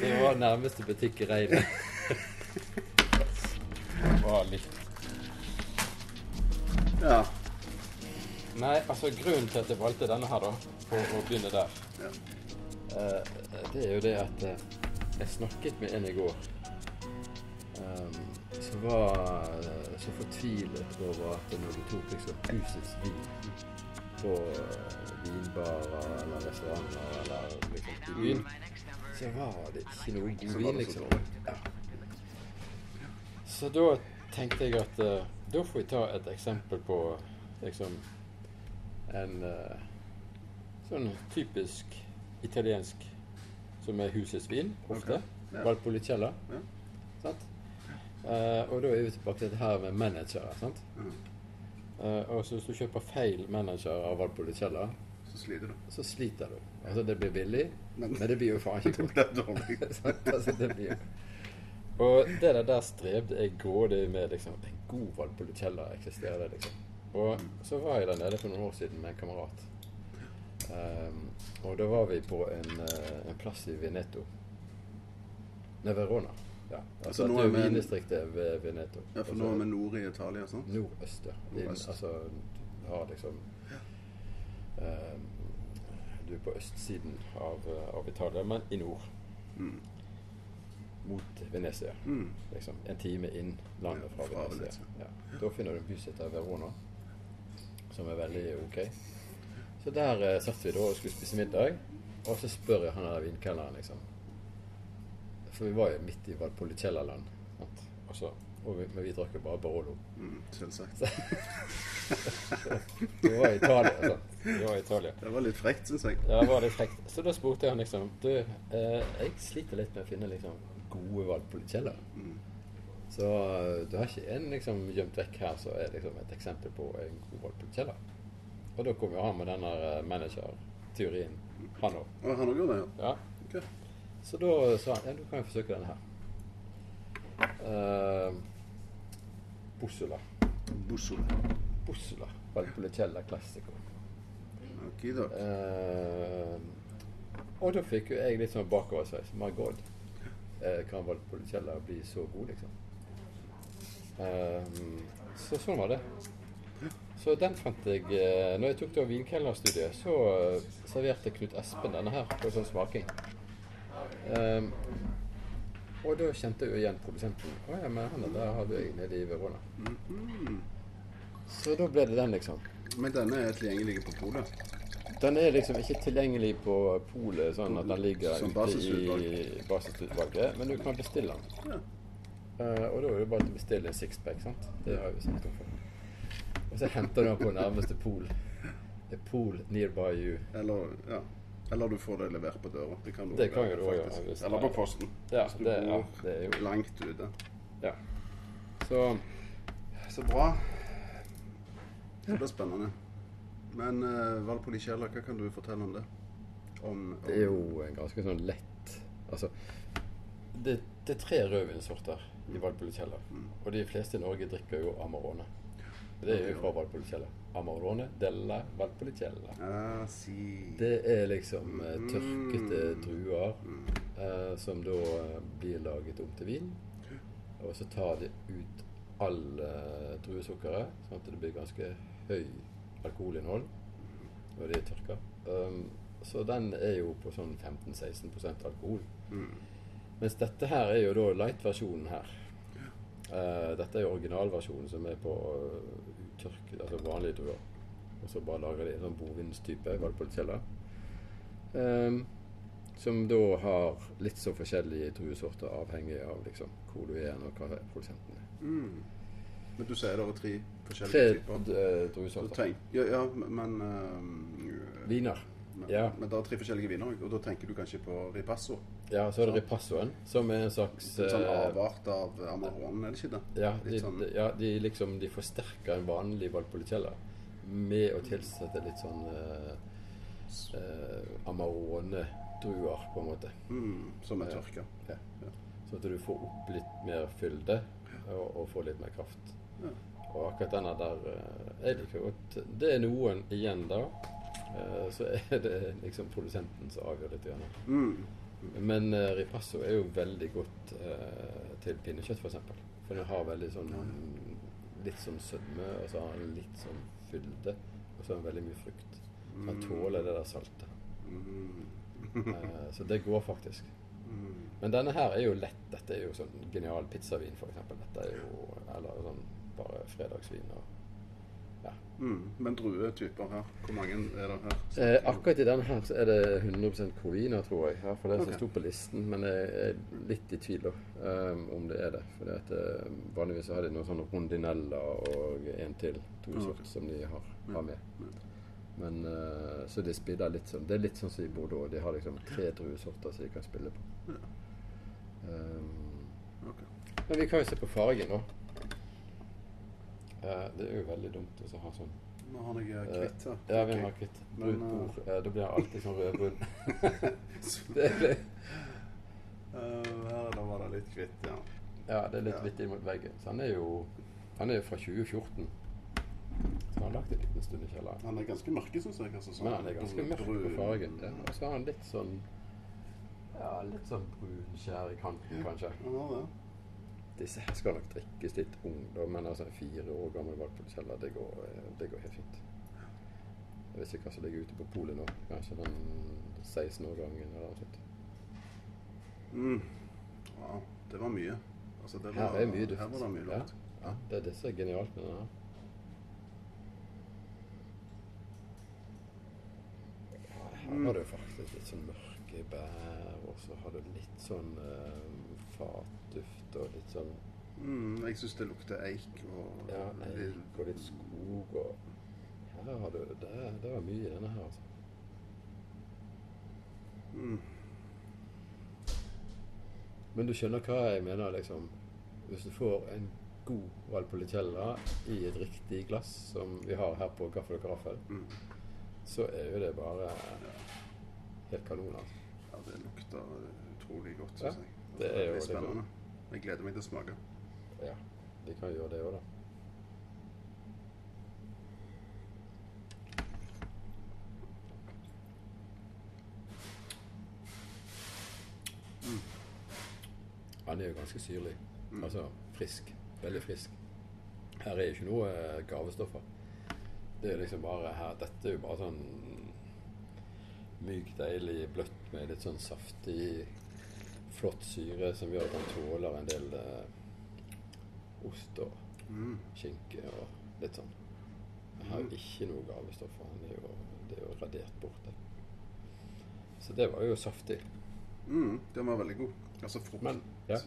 Det var nærmeste butikk i regnet. Det var litt Ja. Nei, altså grunnen til at jeg valgte denne her, da, for å begynne der, ja. eh, det er jo det at eh, jeg snakket med en i går um, som var eh, så fortvilet over at når du tok liksom husets vin på eh, vinbarer eller restauranter eller liksom i byen, så var det ikke noe god vin, så liksom. Ja. Så da tenkte jeg at uh, da får vi ta et eksempel på liksom en uh, sånn typisk italiensk som er husets vin, ofte. Okay. ja. Valpolicella. Ja. Sant? Eh, og da er vi tilbake til dette her med managere. sant? Mm. Uh, og så hvis du kjøper feil manager av Valpolicella, Så sliter du. så sliter du. Altså det blir billig, Men- men det blir jo faen ikke Det godt. blir dårlig. Altså, det blir Og det der, der strevde jeg grådig med liksom, en god Valpolicella eksisterer det, liksom. Og så var jeg der nede for noen år siden med en kamerat. Um, og da var vi på en, eh, en plass i Veneto. Nei, Verona. Ja. Altså, Altså, nå det er vi- distriktet ved Veneto. Ja, for nå er vi nord i Italia, sant? Nordøst, ja. Nordøst. altså, har liksom Du er på østsiden av, eh, av Italia, men i nord. Mm. Mot Venezia. Mm. Liksom en time inn landet fra, fra Venezia. Venezia. Ja. Da finner du en by som heter Verona, som er veldig ok. Så der eh, satt vi da og skulle spise middag, og så spør jeg han der vinkelneren, liksom. For vi var jo midt i Valpolicella-land. Og så- og vi, men vi drakk jo bare Barolo. Mm. Selvsagt. Det var i Italia. sant? Det var i Italia. Det var litt frekt, syns jeg. Ja, det var litt frekt. Så da spurte jeg han liksom Du, eh, jeg sliter litt med å finne liksom gode Valpolicella. Mm. Så eh, du har ikke en liksom gjemt vekk her som er liksom et eksempel på en god Valpolicella? Og da kom jo han med den der eh, manager-teorien, han òg. Han òg gjorde det, ja? Ja. Okay. Så da sa han ja, du kan jo forsøke denne her. Uh, Bussola. Bussola. Bussola Valpolicella Classico. Ok, da. Eh, og da fikk jo jeg litt sånn bakoversveis. My God. uh, kan Valpolicella bli så god, liksom? Uh, så sånn var det. Så den fant jeg eh, Når jeg tok da vinkelnerstudiet, så eh, serverte Knut Espen denne her på sånn smaking. Eh, og da kjente jeg jo igjen produsenten. Å ja, men han der hadde jeg nede i Verona. Mhm. Så da ble det den, liksom. Men denne er tilgjengelig på polet? Den er liksom ikke tilgjengelig på polet, sånn at den ligger i basisutvalget, men du kan bestille den. Ja. Uh, og da er det bare å bestille en sixpack, sant? Det har vi snakket om før. Og så henter du den på nærmeste pol. A pool nearby you. Eller, ja. Eller du får det levert på døra. Det kan du Det kan gjøre, faktisk. også ja. Eller på posten. Ja, hvis du det- ja, det jo- langt ute. Ja. Så Så bra. Så det er spennende. Men uh, Valpolicella, hva kan du fortelle om det? Om, om det er jo en ganske sånn lett Altså, det, det er tre rødvinsorter i Valpolicella. Mm. Og de fleste i Norge drikker jo Amarone. Det er jo fra Valpolicella. Amarone della Valpolicella. Ah, si. Det er liksom eh, tørkete Mm. druer Mm. eh, som da eh, blir laget om til vin. Og så tar de ut all eh, druesukkeret, sånn at det blir ganske høy alkoholinnhold når de er tørka. Um, så den er jo på sånn 15-16% alkohol. Mm. Mens dette her er jo da light-versjonen her. Eh, dette er jo originalversjonen som er på uh, tørk, altså vanlige druer. Og så bare lager de en sånn bovinstype Valpolicella. Um, som da har litt så forskjellige druesorter avhengig av liksom hvor du er og hva produsenten er. Mm. Men du sier det er tre Tre forskjellige typer? Tre Du druesorter. ja, ja, men uh, Viner. Men, Ja. men det er tre forskjellige viner, og da tenker du kanskje på ripasso? Ja, så er det ripassoen, som er en slags En sånn eh, avart av amaronen, er det ikke det? Ja, de, sånn- ja de, liksom, de forsterker en vanlig Valpolicella med å tilsette litt sånn eh, eh, Amarone-druer, på en måte. Mm, som er tørka. Ja. Ja. Så at du får opp litt mer fylde og, og får litt mer kraft. Ja. Og akkurat denne der eh, Jeg liker godt Det er noen igjen, da, så er det liksom produsenten som avgjør litt. Grann. Mm. Men uh, ripasso er jo veldig godt uh, til pinnekjøtt, f.eks. For, eksempel. for den har veldig sånn litt sånn sødme, og så har den litt sånn fylde, og så har den veldig mye frukt. Så den tåler det der saltet. Mm. uh, så det går faktisk. Mm. Men denne her er jo lett. Dette er jo sånn genial pizzavin, f.eks. Dette er jo Eller sånn bare fredagsvin. og. Mm. Men druetyper her, hvor mange er det her? Eh, akkurat i denne her så er det 100% Covina, tror jeg. Ja, for det som Ok. sto på listen. Men jeg er litt i tvil um, om det er det. For uh, vanligvis har de noen sånne rondinella og en til. To okay. sort, som de har, har med. Men uh, Så de spiller litt sånn Det er litt sånn som i Bordeaux. De har liksom tre druesorter som de kan spille på. Um, Ok. men vi kan jo se på fargen, da. Eh, det er jo veldig dumt å ha sånn Nå har jeg eh, kvitt her. Ja, vi har kvitt brunt eh, bord. Eh, da blir han alltid sånn rødbrun. Det er litt, Eh, her da var det litt kvitt, ja. ja, det er litt Ja. litt inn mot veggen. Så han er jo han er jo fra 2014. Så han har lagt en liten stund i kjelleren. Han er ganske mørke, syns jeg. Altså, sånn Men han er ganske mørk på fargen. Ja. Og så har han litt sånn Ja, litt sånn brun skjær i kanten, kanskje. Har det. Disse her skal nok drikkes litt ungdom, men altså en fire år gammel valgpolkjeller, det, går, eh, det går helt fint. Jeg vet ikke hva som ligger ute på polet nå. Kanskje den 16-årgangen eller noe sånt. Mm. Ja, det var mye. Altså, det Her var, er mye duft. Her var det mye Ja. Ja, det er det som er genialt med den her. Her Mm. det jo faktisk litt sånn mørke bær, og så har du litt sånn eh, fatduft og litt sånn Mm, jeg syns det lukter eik og ja, eik og litt skog og Her har du Det, det var mye i denne her, altså. mm. Men du skjønner hva jeg mener, liksom. Hvis du får en god Valpolicella i et riktig glass, som vi har her på Gaffel og Karaffel, Mm. så er jo det bare helt kanon, altså. Ja, det lukter utrolig godt, Ja, syns jeg. det er jo spennende. Jeg gleder meg til å smake. Ja, vi kan gjøre det òg, da. Han er jo ganske syrlig. Mm. Altså frisk. Veldig frisk. Her er jo ikke noe eh, gavestoffer. Det er liksom bare her Dette er jo bare sånn myk, deilig, bløtt med litt sånn saftig, flott syre som gjør at han tåler en del eh, ost og Mm. skinke og litt sånn. Jeg har jo ikke noe gavestoffer. Han er jo, det er jo radert bort. det. Så det var jo saftig. Mm, den var veldig god. Altså frukt. Men, ja.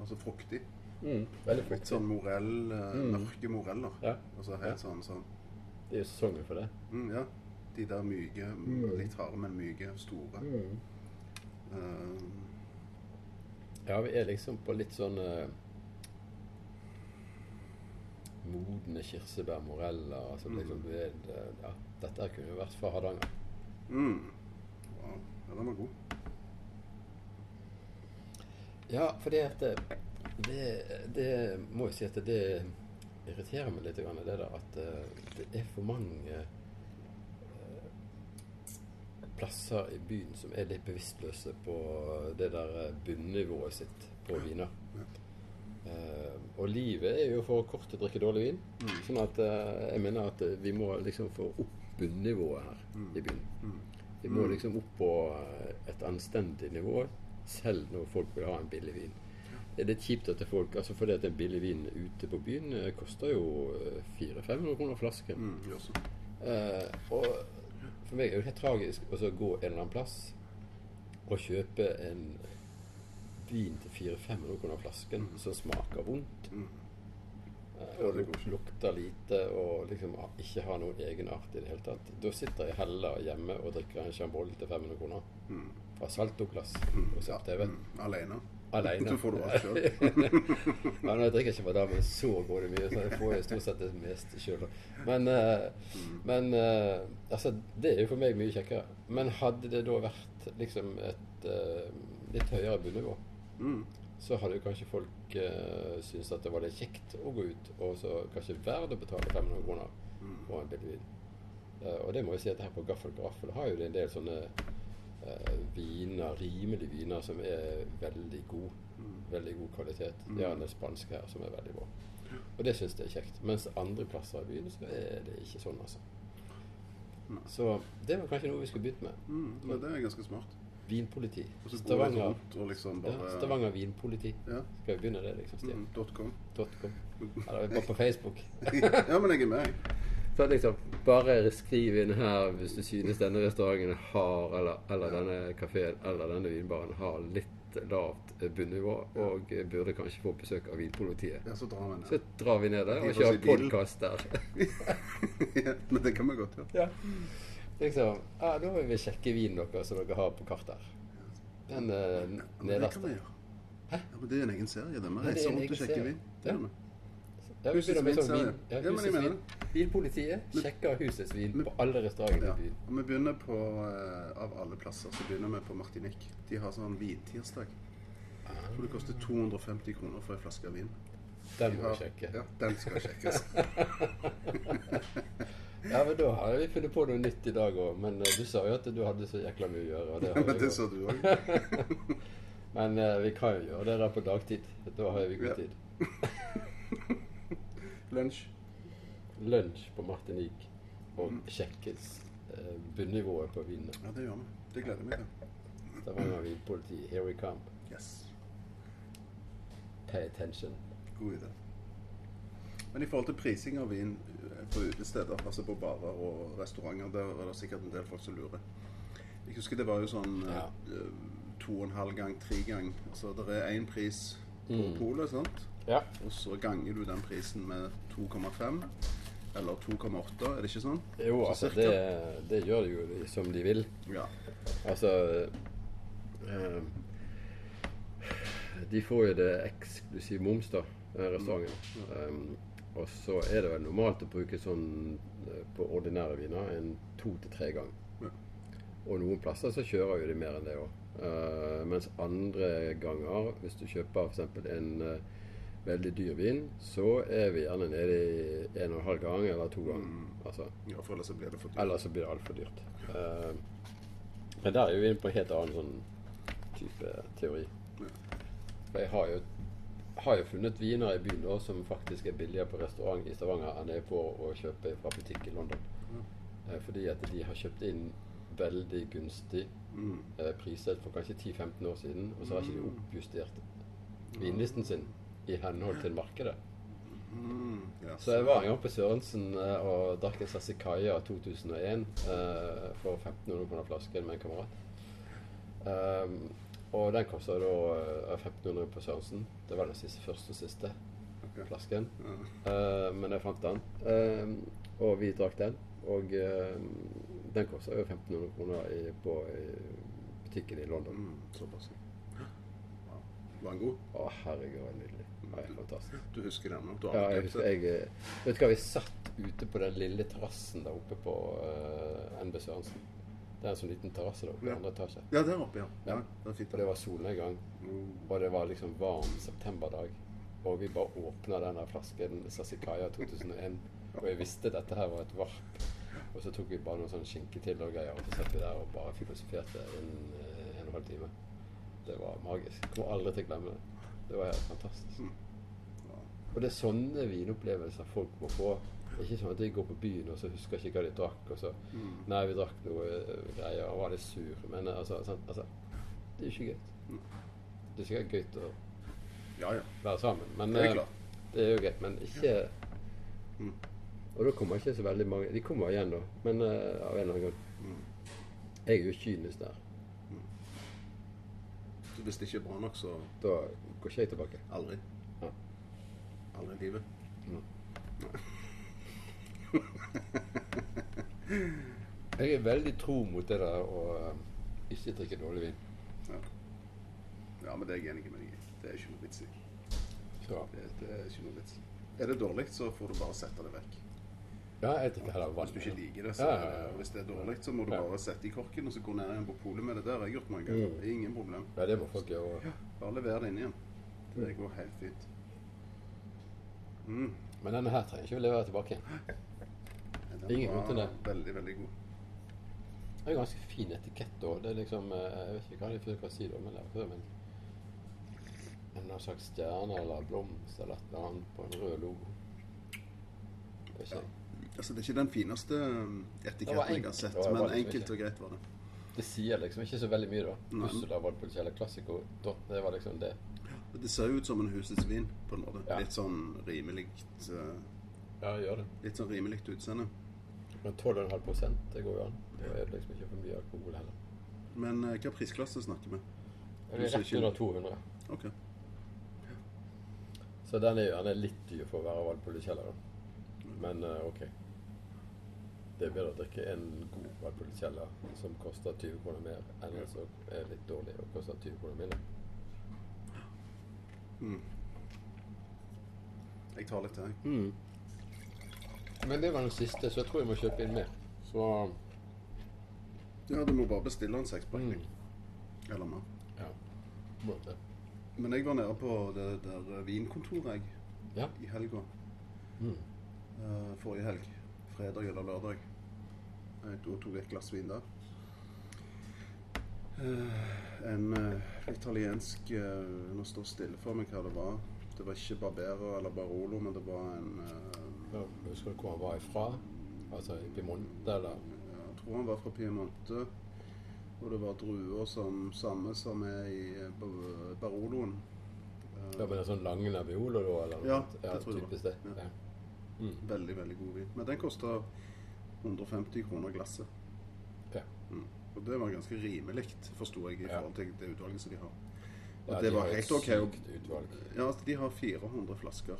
Altså fruktig. Veldig Litt sånn morell, eh, Mm. mørke moreller. Ja, Altså helt Ja. sånn sånn det er jo sesongen for det. mm, Ja. De der myke, Mm. litt harde, men myke, store. Eh, Ja, vi er liksom på litt sånn uh, modne kirsebær, moreller. Altså liksom du er det- Ja, dette kunne jo vært fra Hardanger. mm. Ja, den var god. Ja, fordi at det, det, det må jeg si at det irriterer meg litt, det der at eh, det er for mange eh, plasser i byen som er litt bevisstløse på det der eh, bunnivået sitt på viner. Uh, og livet er jo for kort til å drikke dårlig vin. Sånn at uh, jeg mener at eh, vi må liksom få opp bunnivået her i byen. Mm. Vi må liksom opp på et anstendig nivå, selv når folk vil ha en billig vin. Det er litt kjipt at det folk, altså fordi at en billig vin ute på byen koster jo eh, 400-500 kroner flasken. Mm, uh. Og for meg er det helt tragisk å så gå en eller annen plass og kjøpe en vin til 400-500 kroner flasken som smaker vondt. Mm. eh, og det lukter lite og liksom ikke har noen egenart i det hele tatt. Da sitter jeg heller hjemme og drikker en Chambolle til 500 kroner Mm. fra Saltoglass Mm. på TV. Mm. Alene. Alene. Du får det alt sjøl. ja, nå drikker jeg ikke madame så går det mye. Så jeg får jo stort sett det meste sjøl. Men, eh, men uh, altså, det er jo for meg mye kjekkere. Men hadde det da vært liksom et uh, litt høyere bunnivå, Mm. så hadde jo kanskje folk uh, syntes at det var litt kjekt å gå ut, og så kanskje verdt å betale 500 kroner på for en billig. Eh, og det må jeg si at her på Gaffel Graffel har jo det en del sånne viner, rimelige viner, som er veldig god. Veldig god kvalitet. Det er en spansk her som er veldig bra. Og det syns jeg er kjekt. Mens andre plasser i byen så er det ikke sånn, altså. Så det var kanskje noe vi skulle begynt med. Mm, men det er ganske smart. Vinpoliti. Stavanger, liksom ja, Stavanger vinpoliti. Ja. Skal vi begynne det, liksom? Mm, dot .com. Dot .com. Eller bare på Facebook. ja, men jeg er med. jeg. Så liksom, bare skriv inn her hvis du synes denne restauranten har, eller, eller denne kafeen eller denne vinbaren har litt lavt bunnivå og burde kanskje få besøk av Vinpolitiet. Ja, så drar vi Så ned. drar vi ned der og kjører podkast der. ja, men det kan vi godt gjøre. Ja. Liksom, ja, da vil vi sjekke vinen deres som dere har på kartet her. Den eh, Ja, men det kan vi gjøre. Ja, men det er en egen serie. det. Vi er reiser rundt og sjekker vin. Ja. Det gjør vi. Ja, vi Husets begynner med sånn vin. Ja, Ja, men jeg mener. Bilpolitiet Men- sjekker husets vin på alle restaurantene i byen. Og vi begynner på, eh, av alle plasser, så begynner vi på Martinique. De har sånn vintirsdag. Jeg tror det koster 250 kroner for en flaske vin. Den må vi sjekke. Ja, den skal sjekkes. Ja, men da har vi funnet på noe nytt i dag òg. Men eh, du sa jo at du hadde så jækla mye å gjøre. Og det har Men jeg det jo. sa du òg. Men eh, vi kan jo gjøre det der på dagtid. Da har vi god Ja. tid. Lunsj. Lunsj på Martinique og Mm. sjekkes eh, bunnivået på vinene. Ja, det gjør vi. Det gleder jeg meg til. Stavanger vinpoliti, here we come. Yes. Pay attention. God idé. Men i forhold til prising av vin eh, på utesteder, altså på barer og restauranter, der er det sikkert en del folk som lurer. Jeg husker det var jo sånn Ja. eh, to og en halv gang, tre gang. Altså det er én pris på Mm. polet, sant? Ja. Og så ganger du den prisen med 2,5 eller 2,8, er det ikke sånn? Jo, altså det, det gjør de jo som de vil. Ja. Altså eh, De får jo det eksklusiv moms, da, restauranten. Mm. Ja. Um, og så er det vel normalt å bruke sånn eh, på ordinære viner en to til tre gang. Ja. Og noen plasser så kjører jo de mer enn det òg. Mens andre ganger, hvis du kjøper f.eks. en uh, veldig dyr vin, så er vi gjerne nede i en og en halv gang eller to ganger. Mm. Altså, ja, for ellers så blir det for dyrt. Ellers så blir det altfor dyrt. Uh, men der er vi inne på en helt annen sånn type teori. Ja. For jeg har jo, har jo funnet viner i byen da, som faktisk er billigere på restaurant i Stavanger enn jeg er på å kjøpe fra butikk i London. Eh, fordi at de har kjøpt inn veldig gunstig Mm. eh, priser for kanskje 10-15 år siden, og så har ikke de oppjustert vinlisten sin i henhold til markedet. Mm. yes. Så jeg var en gang på Sørensen eh, og drakk en Sassicaia 2001 eh, for 1500 kroner flasken med en kamerat. Um, og den kosta da eh, 1500 på Sørensen. Det var den siste, første og siste okay. flasken. Ja. Uh, men jeg fant den, um, og vi drakk den. Og um, den kosta jo 1500 kroner i, på i butikken i London. Mm. Såpass. Wow. Var den god? Å, herregud, var nydelig. Fantastisk. Du husker den? Du Ja, jeg husker jeg eh, Vet du hva, vi satt ute på den lille terrassen der oppe på uh, NB Sørensen. Det er en sånn liten terrasse der oppe i Ja. andre etasje. Ja, der oppe, ja. ja. Ja. Det det var solnedgang, Mm. og det var liksom varm septemberdag. Og vi bare åpna denne flasken Sassicaia 2001, og jeg visste dette her var et varp. Og så tok vi bare noe sånn skinke til og greier, og så satt vi der og bare filosoferte en, eh, en og en halv time. Det var magisk. Jeg kommer aldri til å glemme det. Det var helt fantastisk. Mm. Og det er sånne vinopplevelser folk må få. Det er ikke sånn at de går på byen og så husker ikke hva de drakk. og så Mm. Nei, vi drakk noe uh, greier og var litt sur. Men øh, altså, sånn, altså Det er jo ikke gøy. Mm. Det er sikkert gøy å ja, ja. være sammen, men Det er uh, det er jo greit. Men ikke Mm. Og da kommer ikke så veldig mange De kommer igjen, da, men uh, av en eller annen grunn. Mm. Jeg er jo kynisk der. Så hvis det ikke er bra nok, så Da går ikke jeg tilbake. aldri. Ja. Aldri i livet. Mm. Jeg er veldig tro mot det der å øh, ikke drikke dårlig vin. Ja. ja, men det er jeg enig med deg i. Det er ikke noe vits i. Ja. Det, det er ikke noe vits. Er det dårlig, så får du bare sette det vekk. Ja, jeg drikker heller. Hvis du ikke liker det, så Ja, ja, ja. hvis det er dårlig, så må du bare sette i korken og så gå ned igjen på polet med det der. Jeg har gjort mange ganger. Mm. Det ingen problem. Ja, det må folk gjøre. Ja, Bare lever det inn igjen. Det går helt fint. Mm. Men denne her trenger ikke vi levere tilbake igjen. Den Ingen grunn til det. Veldig, veldig god. Det er en ganske fin etikett òg. Det er liksom eh, Jeg vet ikke hva de å si, om det før, men en slags stjerne eller blomst eller et eller annet på en rød logo. Det er ikke. Altså, det er ikke den fineste um, etiketten jeg har sett, men enkelt og greit var det. Det sier liksom ikke så veldig mye, da. Ursula eller Classico, det var liksom det. Det ser jo ut som en husets vin, på en måte. Ja. Litt sånn rimelig uh, Ja, gjør det. Litt sånn rimelig utseende. Men 12,5% det går jo an. Det er liksom ikke for mye alkohol heller. Men uh, hva prisklasse snakker vi? Rett under 200. Ok. Så den er jo gjerne litt dyr for å være Valpolicella, da. Men uh, ok. Det er bedre å drikke en god Valpolicella som koster 20 kroner mer, enn en som er litt dårlig og koster 20 kroner mindre. Mm. Jeg tar litt jeg. Mm. Men det var den siste, så jeg tror jeg må kjøpe inn mer. Så Ja, du må bare bestille en sekspakning. mm. Eller mer. ja. Må. Men jeg var nede på det der vinkontoret jeg, Ja. i helga. Mm. Uh, forrige helg. Fredag eller lørdag. Jeg tok et glass vin der. Eh, en eh, italiensk eh, Nå står stille for meg hva det var. Det var ikke Barbero eller Barolo, men det var en Ja, Husker du hvor han var ifra? Altså i Piemonte, eller? Jeg tror han var fra Piemonte. Og det var druer som samme som er i Baroloen. Ja, men en sånn lange Nebbiolo, da? Eller Ja, det tror jeg det var. det. Ja. Ja. Mm. Veldig, veldig god vin. Men den kosta 150 kroner glasset. Ja. Mm. Og det var ganske rimelig, forsto jeg, i Ja. forhold til det utvalget som de har. Og Ja, det de var helt OK. Ja, altså, de har 400 flasker.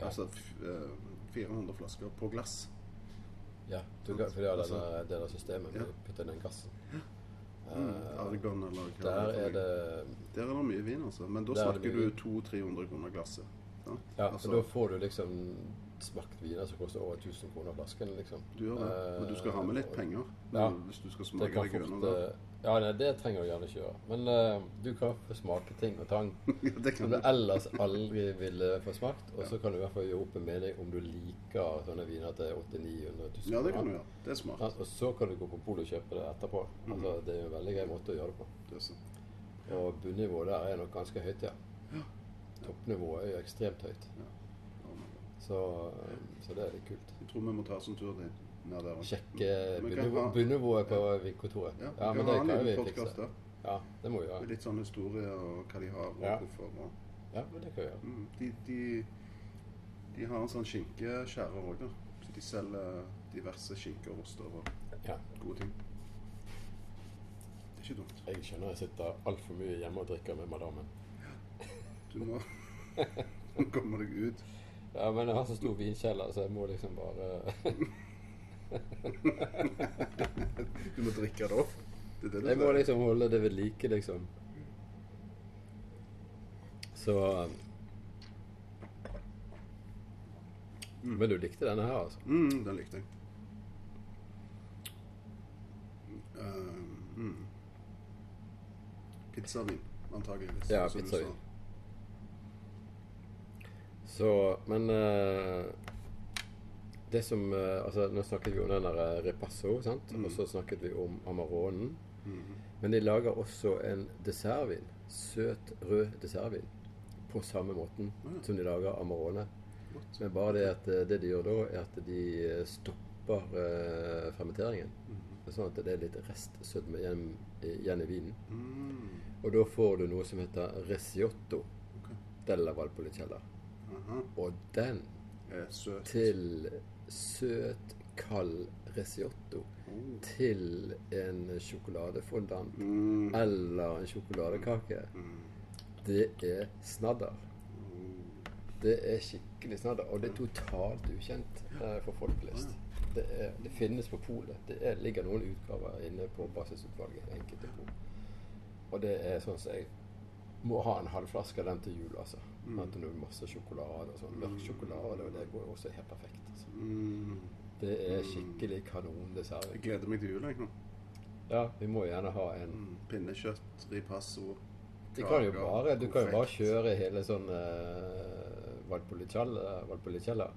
Ja. Altså f- eh, 400 flasker på glass. Ja, du for har Altså- denne, det der systemet med Ja. putte den gassen. Mm. Eh, Argon eller hva der er det Der er det mye vin, altså. Men da er snakker du 200-300 kroner glasset. Ja, Ja, Altså, da får du liksom smakt viner som koster over 1000 kroner flasken, liksom. Du gjør det. Men du skal ha med litt Eh, penger Ja. hvis du skal smake deg gjennom det. eh, Ja, nei, det trenger du gjerne ikke gjøre. Men uh, du kan få smake ting og tang Ja, det som du du. ellers aldri ville få smakt. Og så kan du i hvert fall gjøre opp en mening om du liker sånne viner til 800 000-900 000 Ja, det kan du gjøre. Det er smart. Ja, og så kan du gå på polet og kjøpe det etterpå. Mhm. Altså, det er en veldig grei måte å gjøre det på. Det er sant. Og bunnivået der er nok ganske høyt, ja. Ja. Toppnivået er jo ekstremt høyt. God. Så, så det er litt kult. Jeg tror vi må ta oss en tur dit. Ned der. Sjekke bunnivået på kontoret. Ja, Ja, men det kan vi fikse. Ja, det må vi gjøre. Med litt sånn historie og hva de har, og Ja. hvorfor. Og, Ja, men det kan vi gjøre. mm, de, de, de har en sånn skinkeskjærer òg. Så de selger diverse skinker og oster og Ja. gode ting. Det er ikke dumt. Jeg skjønner jeg sitter altfor mye hjemme og drikker med madammen. Du må komme deg ut. Ja, men jeg har så stor vinkjeller, så jeg må liksom bare Du må drikke det opp. Det det Jeg må liksom holde det ved like, liksom. Så mm. Men du likte denne her, altså? Mm, den likte jeg. Uh, mm. Pizzavin, antageligvis. Ja, pizzavin. Så Men eh, det som eh, Altså, nå snakket vi om den der eh, Ripasso, sant? Mm. Og så snakket vi om Amaronen. Mm. Men de lager også en dessertvin. Søt, rød dessertvin. På samme måten mm. som de lager Amarone. Godt. Men bare det at det de gjør da, er at de stopper eh, fermenteringen. Mm. Sånn at det er litt restsødme igjen, igjen i vinen. Mm. Og da får du noe som heter resiotto okay. della Valpolicella. Aha. Og den Er søt. til søt, kald risiotto. Mm. til en sjokoladefondant Mm. eller en sjokoladekake, Mm. det er snadder. Oh. Det er skikkelig snadder, og det er totalt ukjent eh, for folk flest. Det, er, det finnes på polet. Det er, ligger noen utgaver inne på basisutvalget. enkelte pol. Og det er sånn som jeg må ha en halv flaske av den til jul, altså. Mm. At det er masse sjokolade og sånn. Mørk sjokolade, og det går jo også helt perfekt. Altså. Mm. Det er skikkelig kanon dessert. Jeg gleder meg til jul, jeg nå. Ja, vi må gjerne ha en Mm. Pinnekjøtt, ripasso, kaker, bare, du kan jo bare kjøre hele sånn uh, Valpolicella, Valpolicella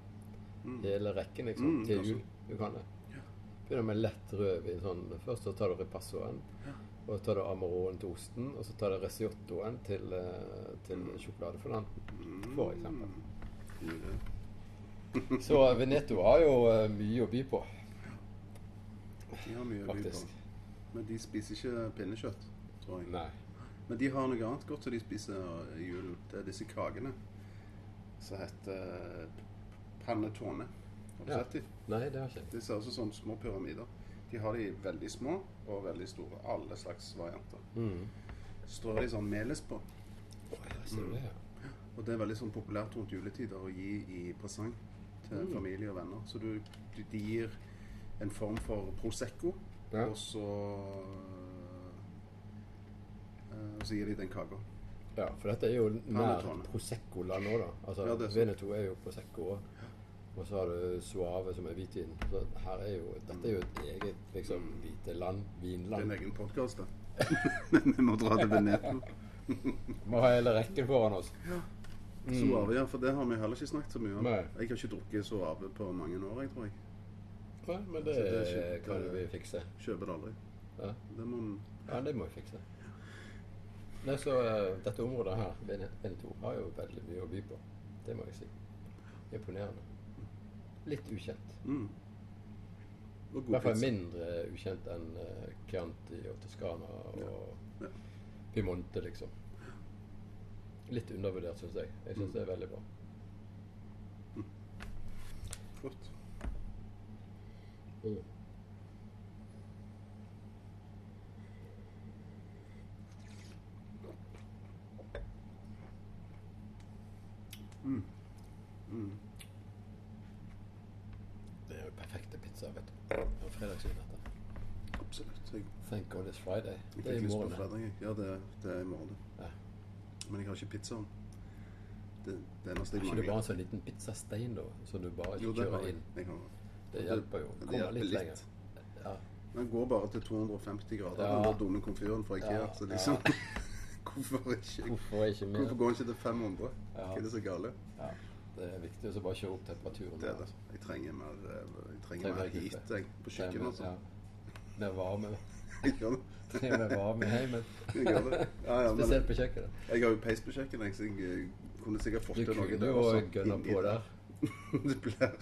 Mm. hele rekken liksom, Mm, til jul. Du kan det. Begynner med lett rødvin. Sånn. Først så tar du ripassoen. Og så tar du amaroen til osten. Og så tar du risottoen til, eh, til sjokoladefondanten, for eksempel. Mm. Så Veneto har jo eh, mye å by på, De har mye å by på. Men de spiser ikke pinnekjøtt, tror jeg. Nei. Men de har noe annet godt som de spiser i julen. Det er disse kakene som heter panettone. Har du Ja. sett de? Nei, det har ikke. De ser ut som små pyramider. De har de veldig små og veldig store. Alle slags varianter. Mm. Strør de sånn melis på. Ser det? ja. Og det er veldig sånn populært rundt juletider å gi i presang til Mm. familie og venner. Så du, du, de gir en form for prosecco, Ja. og så øh, så gir de den kaka. Ja, for dette er jo nær Prosecco-land òg, da. Altså, Ja. Veneto er jo Prosecco òg. Og så har du Suave, som er hvitvin. Så her er jo, dette er jo et eget liksom, hvite land. vinland. Det er en egen podkast, da. Vi må dra til Veneto. Må ha hele rekken foran oss. Mm. Suave, ja, for det har vi heller ikke snakket så mye om. Nei. Jeg har ikke drukket Suave på mange år, jeg tror jeg. Nei, men det, det er ikke- kan vi fikse. Kjøper det aldri. Ja. Det må ja, det må vi fikse. Nei, så uh, Dette området her, Vene- Veneto, har jo veldig mye å by på. Det må jeg si. Imponerende. Litt ukjent. mm. I hvert fall mindre ukjent enn uh, Chianti og Toscana og Ja. Piemonte, liksom. Litt undervurdert, syns jeg. Jeg syns Mm. det er veldig bra. Flott. Mm. Mm. Mm. Det er jo perfekte pizza, vet dette. Absolutt. Jeg, Thank God it's Friday. jeg Det er fikk i lyst på morgen. fredag. jeg. Ja, det, det er i morgen. det. Ja. Men jeg har ikke pizzaen. Det, det eneste jeg ikke det bare mangler en sånn liten pizzastein, da? Som du bare Jo, ikke det har kjører jeg. inn? jeg har. Det det- hjelper jo. det Kommer hjelper litt litt. lenger. Ja. Den går bare til 250 grader, Ja. den der dumme komfyren fra Ikea. Ja, Så liksom Hvorfor ikke? Hvorfor ikke mer? Hvorfor går den ikke til 500? Ja. Hva er det så gale? Ja. Det er viktig å bare kjøre opp temperaturen. Det er det. altså. Jeg trenger mer, eh, jeg trenger mer heat jeg, på kjøkkenet. Altså. Ja. Mer varme. Jeg gjør det. I heimen. Ja, ja, Spesielt på kjøkkenet. jeg har jo peis på kjøkkenet, så jeg eh, kunne sikkert fått Du til noe kunne der. jo gønne gønna inni på der. det blir,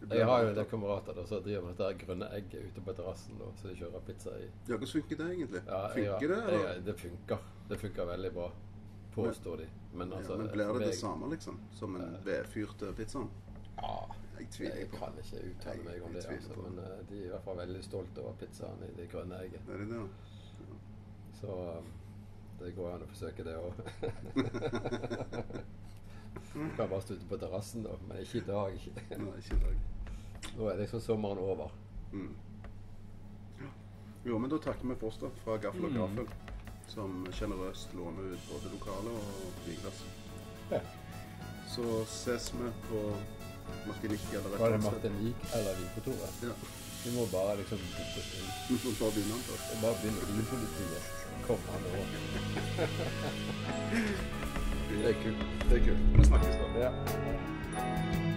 blir Jeg har jo en del kamerater som driver med dette grønne egget ute på terrassen. Så de kjører pizza i. Ja, hvordan funker det egentlig? Ja, funker det, jeg- det funker. Det funker veldig bra, påstår de. Men altså ja, men blir for det det samme, liksom? Som en Eh. vedfyrte pizzaen? Ja. Jeg tviler Jeg på. kan ikke uttale Jeg- meg om jeg det, altså, men uh, de er i hvert fall veldig stolte over pizzaen i det grønne egget. Er det det? Så um, det går an å forsøke det òg. Kan bare stå ute på terrassen, da, men ikke i dag. Nei, ikke i dag. Nå er liksom sommeren over. Mm. Jo, men da takker vi Foster fra Gaffel og Mm. Som sjenerøst låner ut både lokale og flyplass. Ja. Så ses vi på Martinique eller et Var det Martinique eller Vinkontoret? Ja. Vi må bare liksom booke oss inn. Vi får bare begynne den først. Og Bare begynne bilpolitiet. Kom an over. Det er kult. Det er kult. Vi snakkes da. Ja.